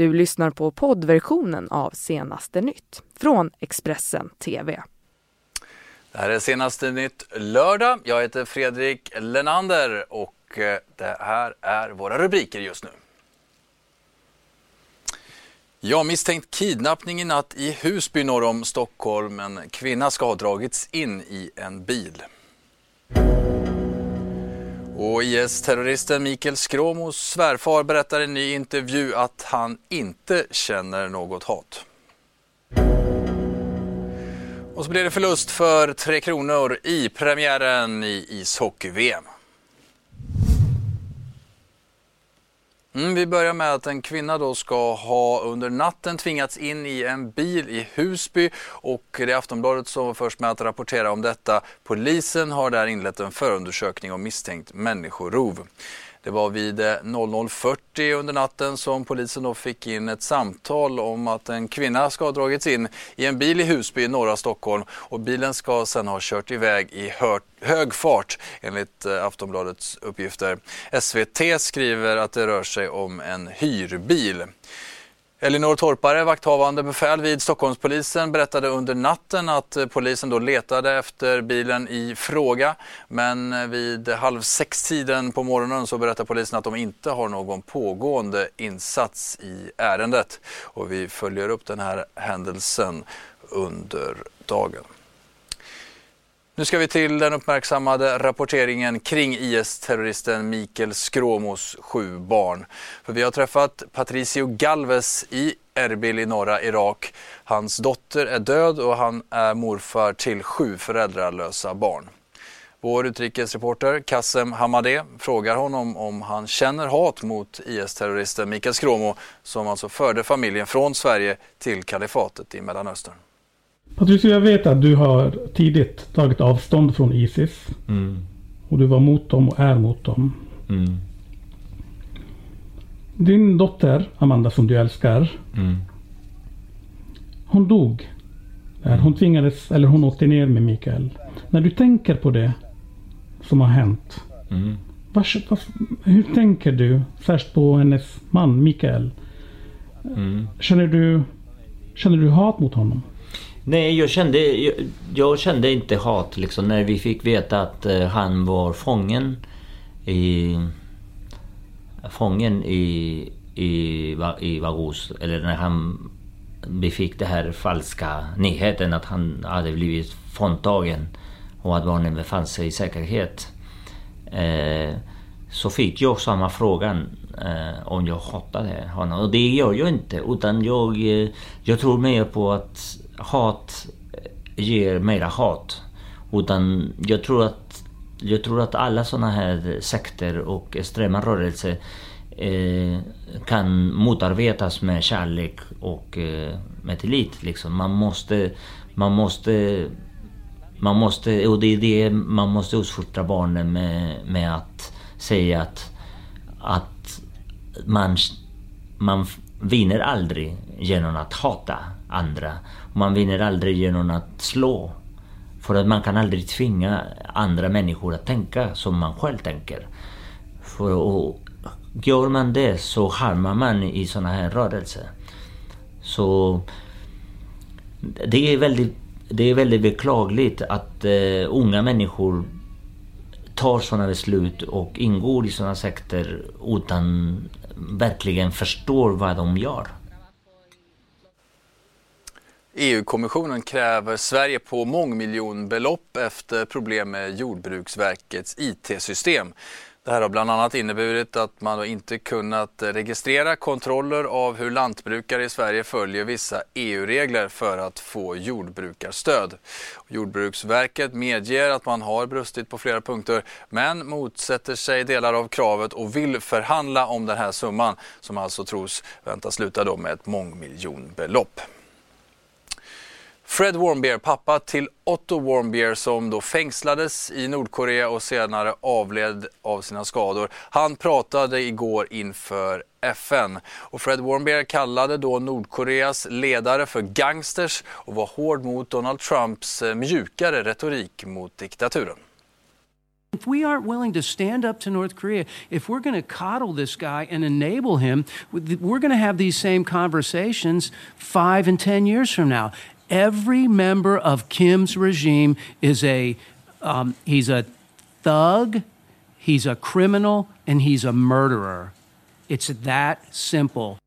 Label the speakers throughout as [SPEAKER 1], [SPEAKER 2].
[SPEAKER 1] Du lyssnar på poddversionen av Senaste nytt från Expressen TV.
[SPEAKER 2] Det här är Senaste nytt lördag. Jag heter Fredrik Lenander och eh, det här är våra rubriker just nu. Ja, misstänkt kidnappning i natt i Husby norr om Stockholm. En kvinna ska ha dragits in i en bil. Och IS-terroristen Mikael Skråmos svärfar berättar i en ny intervju att han inte känner något hat. Och så blir det förlust för Tre Kronor i premiären i ishockey-VM. Mm, vi börjar med att en kvinna då ska ha under natten tvingats in i en bil i Husby och det är Aftonbladet som var först med att rapportera om detta. Polisen har där inlett en förundersökning om misstänkt människorov. Det var vid eh, 00.40 under natten som polisen då fick in ett samtal om att en kvinna ska ha dragits in i en bil i Husby i norra Stockholm och bilen ska sedan ha kört iväg i hög fart enligt eh, Aftonbladets uppgifter. SVT skriver att det rör sig om en hyrbil. Elinor Torpare, vakthavande befäl vid Stockholmspolisen, berättade under natten att eh, polisen då letade efter bilen i fråga. Men eh, vid halv sex-tiden på morgonen så berättar polisen att de inte har någon pågående insats i ärendet. Och vi följer upp den här händelsen under dagen. Nu ska vi till den uppmärksammade rapporteringen kring IS-terroristen Mikael Skråmos sju barn. För vi har träffat Patricio Galvez i Erbil i norra Irak. Hans dotter är död och han är morfar till sju föräldralösa barn. Vår utrikesreporter Kassem Hamadeh frågar honom om han känner hat mot IS-terroristen Mikael Skråmo som alltså förde familjen från Sverige till kalifatet i Mellanöstern.
[SPEAKER 3] Patricia, jag vet att du har tidigt tagit avstånd från Isis. Mm. Och du var mot dem och är mot dem. Mm. Din dotter, Amanda, som du älskar. Mm. Hon dog. Hon tvingades, eller hon åkte ner med Mikael. När du tänker på det som har hänt. Mm. Vars, vars, hur tänker du? Först på hennes man Mikael. Mm. Känner, du, känner du hat mot honom?
[SPEAKER 4] Nej, jag kände, jag, jag, kände inte hat liksom när vi fick veta att uh, han var fången i... Fången i, i, i Vagos. Eller när han... Vi fick den här falska nyheten att han hade blivit fråntagen och att barnen befann sig i säkerhet. Eh, så fick jag samma frågan eh, om jag hatade honom. Och det gör jag inte. Utan jag, eh, jag tror mer på att hat eh, ger mera hat. Utan jag tror att, jag tror att alla sådana här sekter och extrema rörelser eh, kan motarbetas med kärlek och eh, med tillit. Liksom. Man måste, man måste, man måste, och det är det man måste uppfostra barnen med, med att säga att, att man, man vinner aldrig genom att hata andra. Man vinner aldrig genom att slå. För att man kan aldrig tvinga andra människor att tänka som man själv tänker. För och gör man det så harmar man i sådana här rörelser. Så det är väldigt, det är väldigt beklagligt att eh, unga människor tar sådana beslut och ingår i sådana sekter utan verkligen förstår vad de gör.
[SPEAKER 2] EU-kommissionen kräver Sverige på mångmiljonbelopp efter problem med Jordbruksverkets IT-system. Det här har bland annat inneburit att man inte kunnat registrera kontroller av hur lantbrukare i Sverige följer vissa EU-regler för att få jordbrukarstöd. Jordbruksverket medger att man har brustit på flera punkter men motsätter sig delar av kravet och vill förhandla om den här summan som alltså tros väntas sluta då med ett mångmiljonbelopp. Fred Warmbier, pappa till Otto Warmbier som då fängslades i Nordkorea och senare avled av sina skador. Han pratade igår inför FN och Fred Warmbier kallade då Nordkoreas ledare för gangsters och var hård mot Donald Trumps eh, mjukare retorik mot diktaturen.
[SPEAKER 5] If we aren't willing to stand up to North Korea, if we're going to coddle this guy and enable him, we're going to have these same conversations five and ten years from now. Every member of Kim's regime is a um, he's a thug, he's a criminal, and he's a murderer. It's that simple.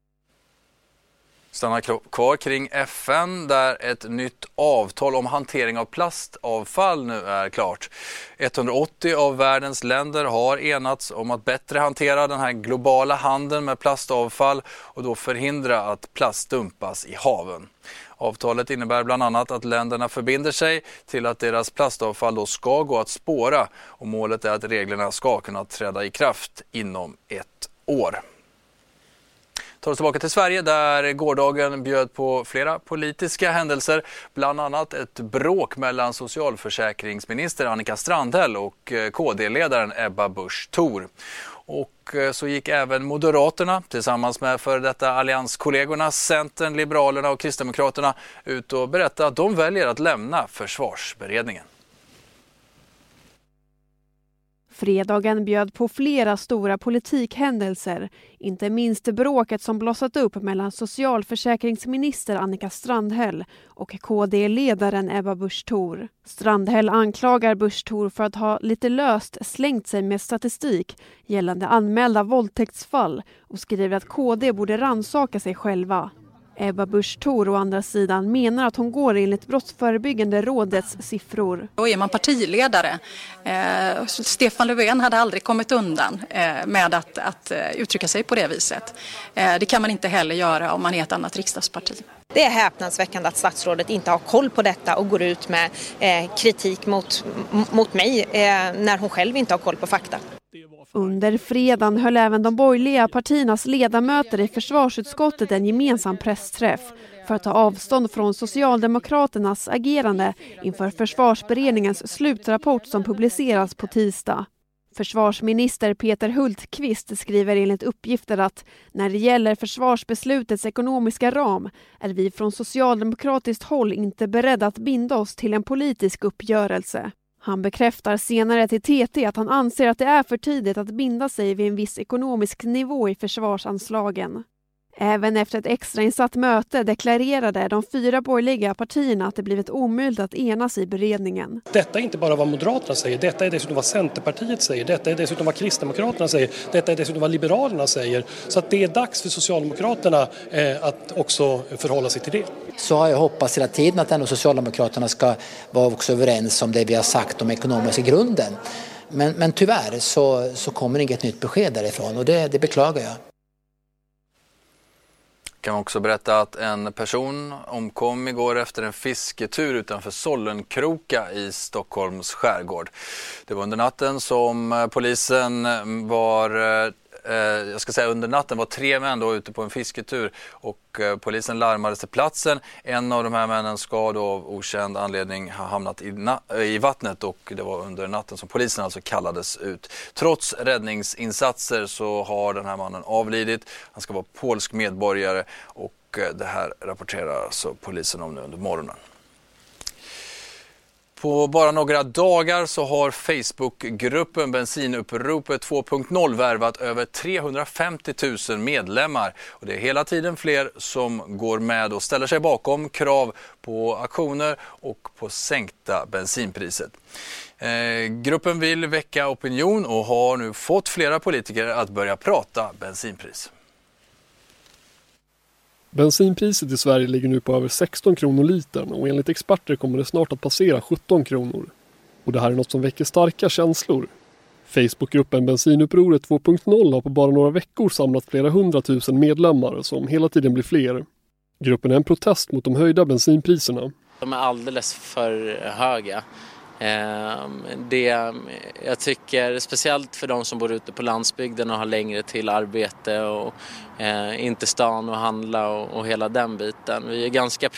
[SPEAKER 2] stannar kvar kring FN där ett nytt avtal om hantering av plastavfall nu är klart. 180 av världens länder har enats om att bättre hantera den här globala handeln med plastavfall och då förhindra att plast dumpas i haven. Avtalet innebär bland annat att länderna förbinder sig till att deras plastavfall då ska gå att spåra och målet är att reglerna ska kunna träda i kraft inom ett år tar oss tillbaka till Sverige där gårdagen bjöd på flera politiska händelser. Bland annat ett bråk mellan socialförsäkringsminister Annika Strandhäll och eh, KD-ledaren Ebba Busch Thor. Och eh, så gick även Moderaterna tillsammans med för detta allianskollegorna Centern, Liberalerna och Kristdemokraterna ut och berättade att de väljer att lämna försvarsberedningen.
[SPEAKER 6] Fredagen bjöd på flera stora politikhändelser, inte minst bråket som blossat upp mellan socialförsäkringsminister Annika Strandhäll och KD-ledaren Ebba Busch Thor. Strandhäll anklagar Busch Thor för att ha lite löst slängt sig med statistik gällande anmälda våldtäktsfall och skriver att KD borde ransaka sig själva. Ebba Busch Thor å andra sidan menar att hon går enligt Brottsförebyggande rådets siffror.
[SPEAKER 7] Då är man partiledare. Eh, Stefan Löfven hade aldrig kommit undan eh, med att, att eh, uttrycka sig på det viset. Eh, det kan man inte heller göra om man är ett annat riksdagsparti.
[SPEAKER 8] Det är häpnadsväckande att statsrådet inte har koll på detta och går ut med eh, kritik mot, mot mig eh, när hon själv inte har koll på fakta.
[SPEAKER 6] Under fredagen höll även de borgerliga partiernas ledamöter i försvarsutskottet en gemensam pressträff för att ta avstånd från Socialdemokraternas agerande inför försvarsberedningens slutrapport som publiceras på tisdag. Försvarsminister Peter Hultqvist skriver enligt uppgifter att när det gäller försvarsbeslutets ekonomiska ram är vi från socialdemokratiskt håll inte beredda att binda oss till en politisk uppgörelse. Han bekräftar senare till TT att han anser att det är för tidigt att binda sig vid en viss ekonomisk nivå i försvarsanslagen. Även efter ett extrainsatt möte deklarerade de fyra borgerliga partierna att det blivit omöjligt att enas i beredningen.
[SPEAKER 9] Detta är inte bara vad Moderaterna säger, detta är dessutom vad Centerpartiet säger, detta är dessutom vad Kristdemokraterna säger, detta är dessutom vad Liberalerna säger. Så att det är dags för Socialdemokraterna eh, att också förhålla sig till det.
[SPEAKER 10] Så har jag hoppats hela tiden att ändå Socialdemokraterna ska vara också överens om det vi har sagt om ekonomiska grunden. Men, men tyvärr så, så kommer inget nytt besked därifrån och det, det beklagar jag
[SPEAKER 2] kan också berätta att en person omkom igår efter en fisketur utanför Sollenkroka i Stockholms skärgård. Det var under natten som polisen var eh, Eh, jag ska säga under natten var tre män då ute på en fisketur och eh, polisen larmades till platsen. En av de här männen ska då av okänd anledning ha hamnat i, eh, i vattnet och det var under natten som polisen alltså kallades ut. Trots räddningsinsatser så har den här mannen avlidit. Han ska vara polsk medborgare och eh, det här rapporterar alltså polisen om nu under morgonen. På bara några dagar så har Facebookgruppen Bensinuppropet 2.0 värvat över 350 000 medlemmar. Och det är hela tiden fler som går med och ställer sig bakom krav på aktioner och på sänkta bensinpriset. Eh, gruppen vill väcka opinion och har nu fått flera politiker att börja prata bensinpris.
[SPEAKER 11] Bensinpriset i Sverige ligger nu på över 16 kronor litern och enligt experter kommer det snart att passera 17 kronor. Och det här är något som väcker starka känslor. Facebookgruppen Bensinupproret 2.0 har på bara några veckor samlat flera hundratusen medlemmar som hela tiden blir fler. Gruppen är en protest mot de höjda bensinpriserna.
[SPEAKER 12] De är alldeles för höga. Ehm, det, jag tycker speciellt för de som bor ute på landsbygden och har längre till arbete och eh, inte stan och handla och, och, hela den biten. Vi är ganska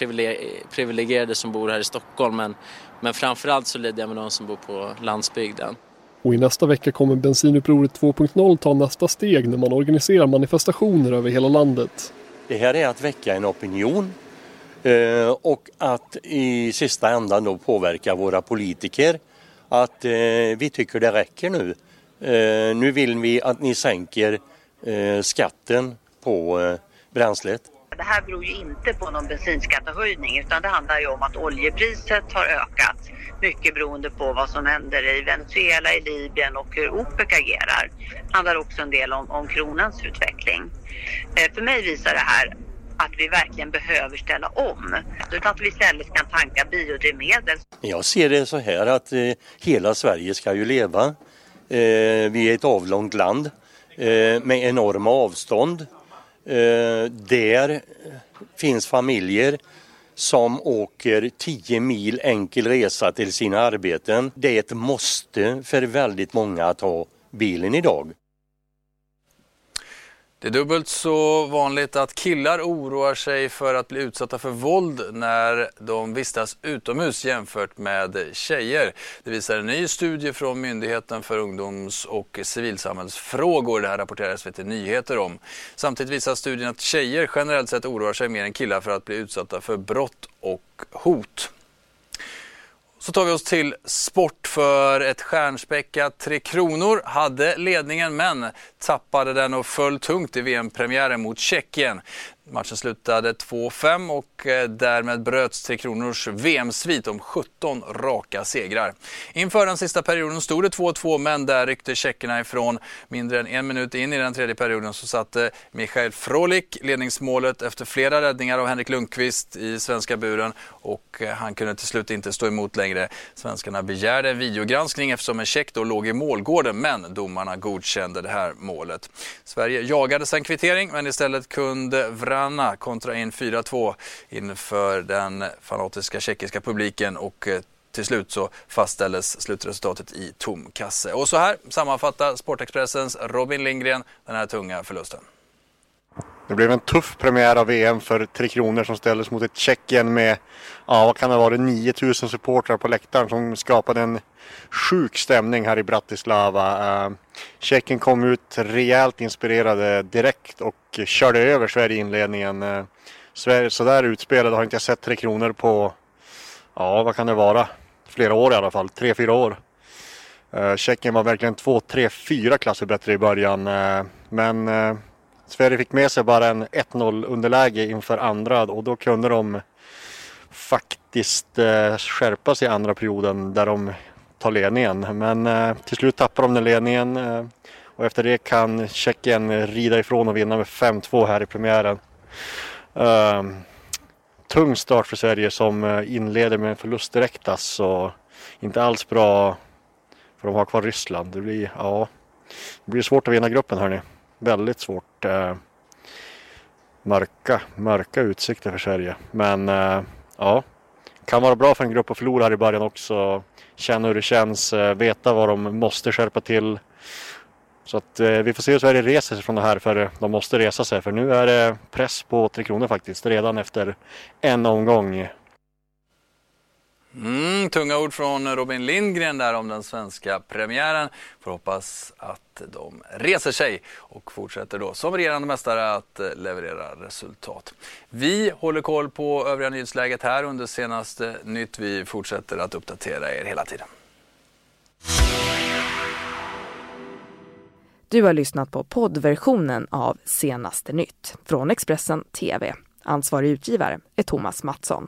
[SPEAKER 12] privilegierade som bor här i Stockholm men, men framförallt så lider jag med de som bor på landsbygden.
[SPEAKER 11] Och i nästa vecka kommer Bensinupproret 2.0 ta nästa steg när man organiserar manifestationer över hela landet.
[SPEAKER 13] Det här är att väcka en opinion Eh, och att i sista ändan då påverka våra politiker att eh, vi tycker det räcker nu. Eh, nu vill vi att ni sänker eh, skatten på eh, bränslet.
[SPEAKER 14] Det här beror ju inte på någon bensinskattehöjning utan det handlar ju om att oljepriset har ökat. Mycket beroende på vad som händer i Venezuela, i Libyen och hur OPEC agerar. Det handlar också en del om, om kronans utveckling. Eh, för mig visar det här att vi verkligen behöver ställa om. Utan att vi istället kan tanka biodrivmedel.
[SPEAKER 13] Jag ser det så här att eh, hela Sverige ska ju leva. Eh, vi är ett avlångt land eh, med enorma avstånd. Eh, där finns familjer som åker 10 mil enkel resa till sina arbeten. Det är ett måste för väldigt många att ha bilen idag.
[SPEAKER 2] Det är dubbelt så vanligt att killar oroar sig för att bli utsatta för våld när de vistas utomhus jämfört med tjejer. Det visar en ny studie från Myndigheten för ungdoms och civilsamhällsfrågor. Det här rapporterar SVT Nyheter om. Samtidigt visar studien att tjejer generellt sett oroar sig mer än killar för att bli utsatta för brott och hot. Så tar vi oss till sport för ett stjärnspäckat Tre Kronor hade ledningen men tappade den och föll tungt i VM-premiären mot Tjeckien. Matchen slutade 2-5 och eh, därmed bröts Tre Kronors VM-svit om 17 raka segrar. Inför den sista perioden stod det 2-2 men där ryckte tjeckerna ifrån. Mindre än en minut in i den tredje perioden så satte Michael Frolik ledningsmålet efter flera räddningar av Henrik Lundqvist i svenska buren och eh, han kunde till slut inte stå emot längre. Svenskarna begärde en videogranskning eftersom en tjeck då låg i målgården men domarna godkände det här målet. Sverige jagade sen kvittering men istället kunde Vrana kontra in 4-2 inför den fanatiska tjeckiska publiken och eh, till slut så fastställdes slutresultatet i tom kasse. Och så här sammanfattar Sportexpressens Robin Lindgren den här tunga förlusten.
[SPEAKER 15] Det blev en tuff premiär av VM för Tre Kronor som ställdes mot ett Tjeckien med, ja vad kan det vara, 9000 supportrar på läktaren som skapade en sjuk stämning här i Bratislava. Eh, Tjeckien kom ut rejält inspirerade direkt och körde över Sverige i inledningen. Sådär Sverige, utspelade har inte jag sett Tre Kronor på, ja vad kan det vara, flera år i alla fall, tre, fyra år. Eh, Tjeckien var verkligen två, tre, fyra klasser bättre i början. Men Sverige fick med sig bara en 1-0 underläge inför andra och då kunde de faktiskt eh, skärpa sig i andra perioden där de tar ledningen. Men eh, till slut tappar de den ledningen eh, och efter det kan Tjeckien rida ifrån och vinna med 5-2 här i premiären. Eh, tung start för Sverige som eh, inleder med en förlust direkt alltså. Inte alls bra för de har kvar Ryssland. Det blir, ja, det blir svårt att vinna gruppen hörni väldigt svårt. Eh, mörka, mörka utsikter för Sverige. Men eh, ja, kan vara bra för en grupp att förlora här i början också. Känna hur det känns, eh, veta vad de måste skärpa till. Så att eh, vi får se hur Sverige reser sig från det här för de måste resa sig för nu är det press på Tre Kronor faktiskt redan efter en omgång.
[SPEAKER 2] Mm, tunga ord från Robin Lindgren där om den svenska premiären. Får hoppas att de reser sig och fortsätter då som regerande mästare att eh, leverera resultat. Vi håller koll på övriga nyhetsläget här under senaste nytt. Vi fortsätter att uppdatera er hela tiden.
[SPEAKER 1] Du har lyssnat på poddversionen av Senaste nytt från Expressen TV. Ansvarig utgivare är Thomas Mattsson.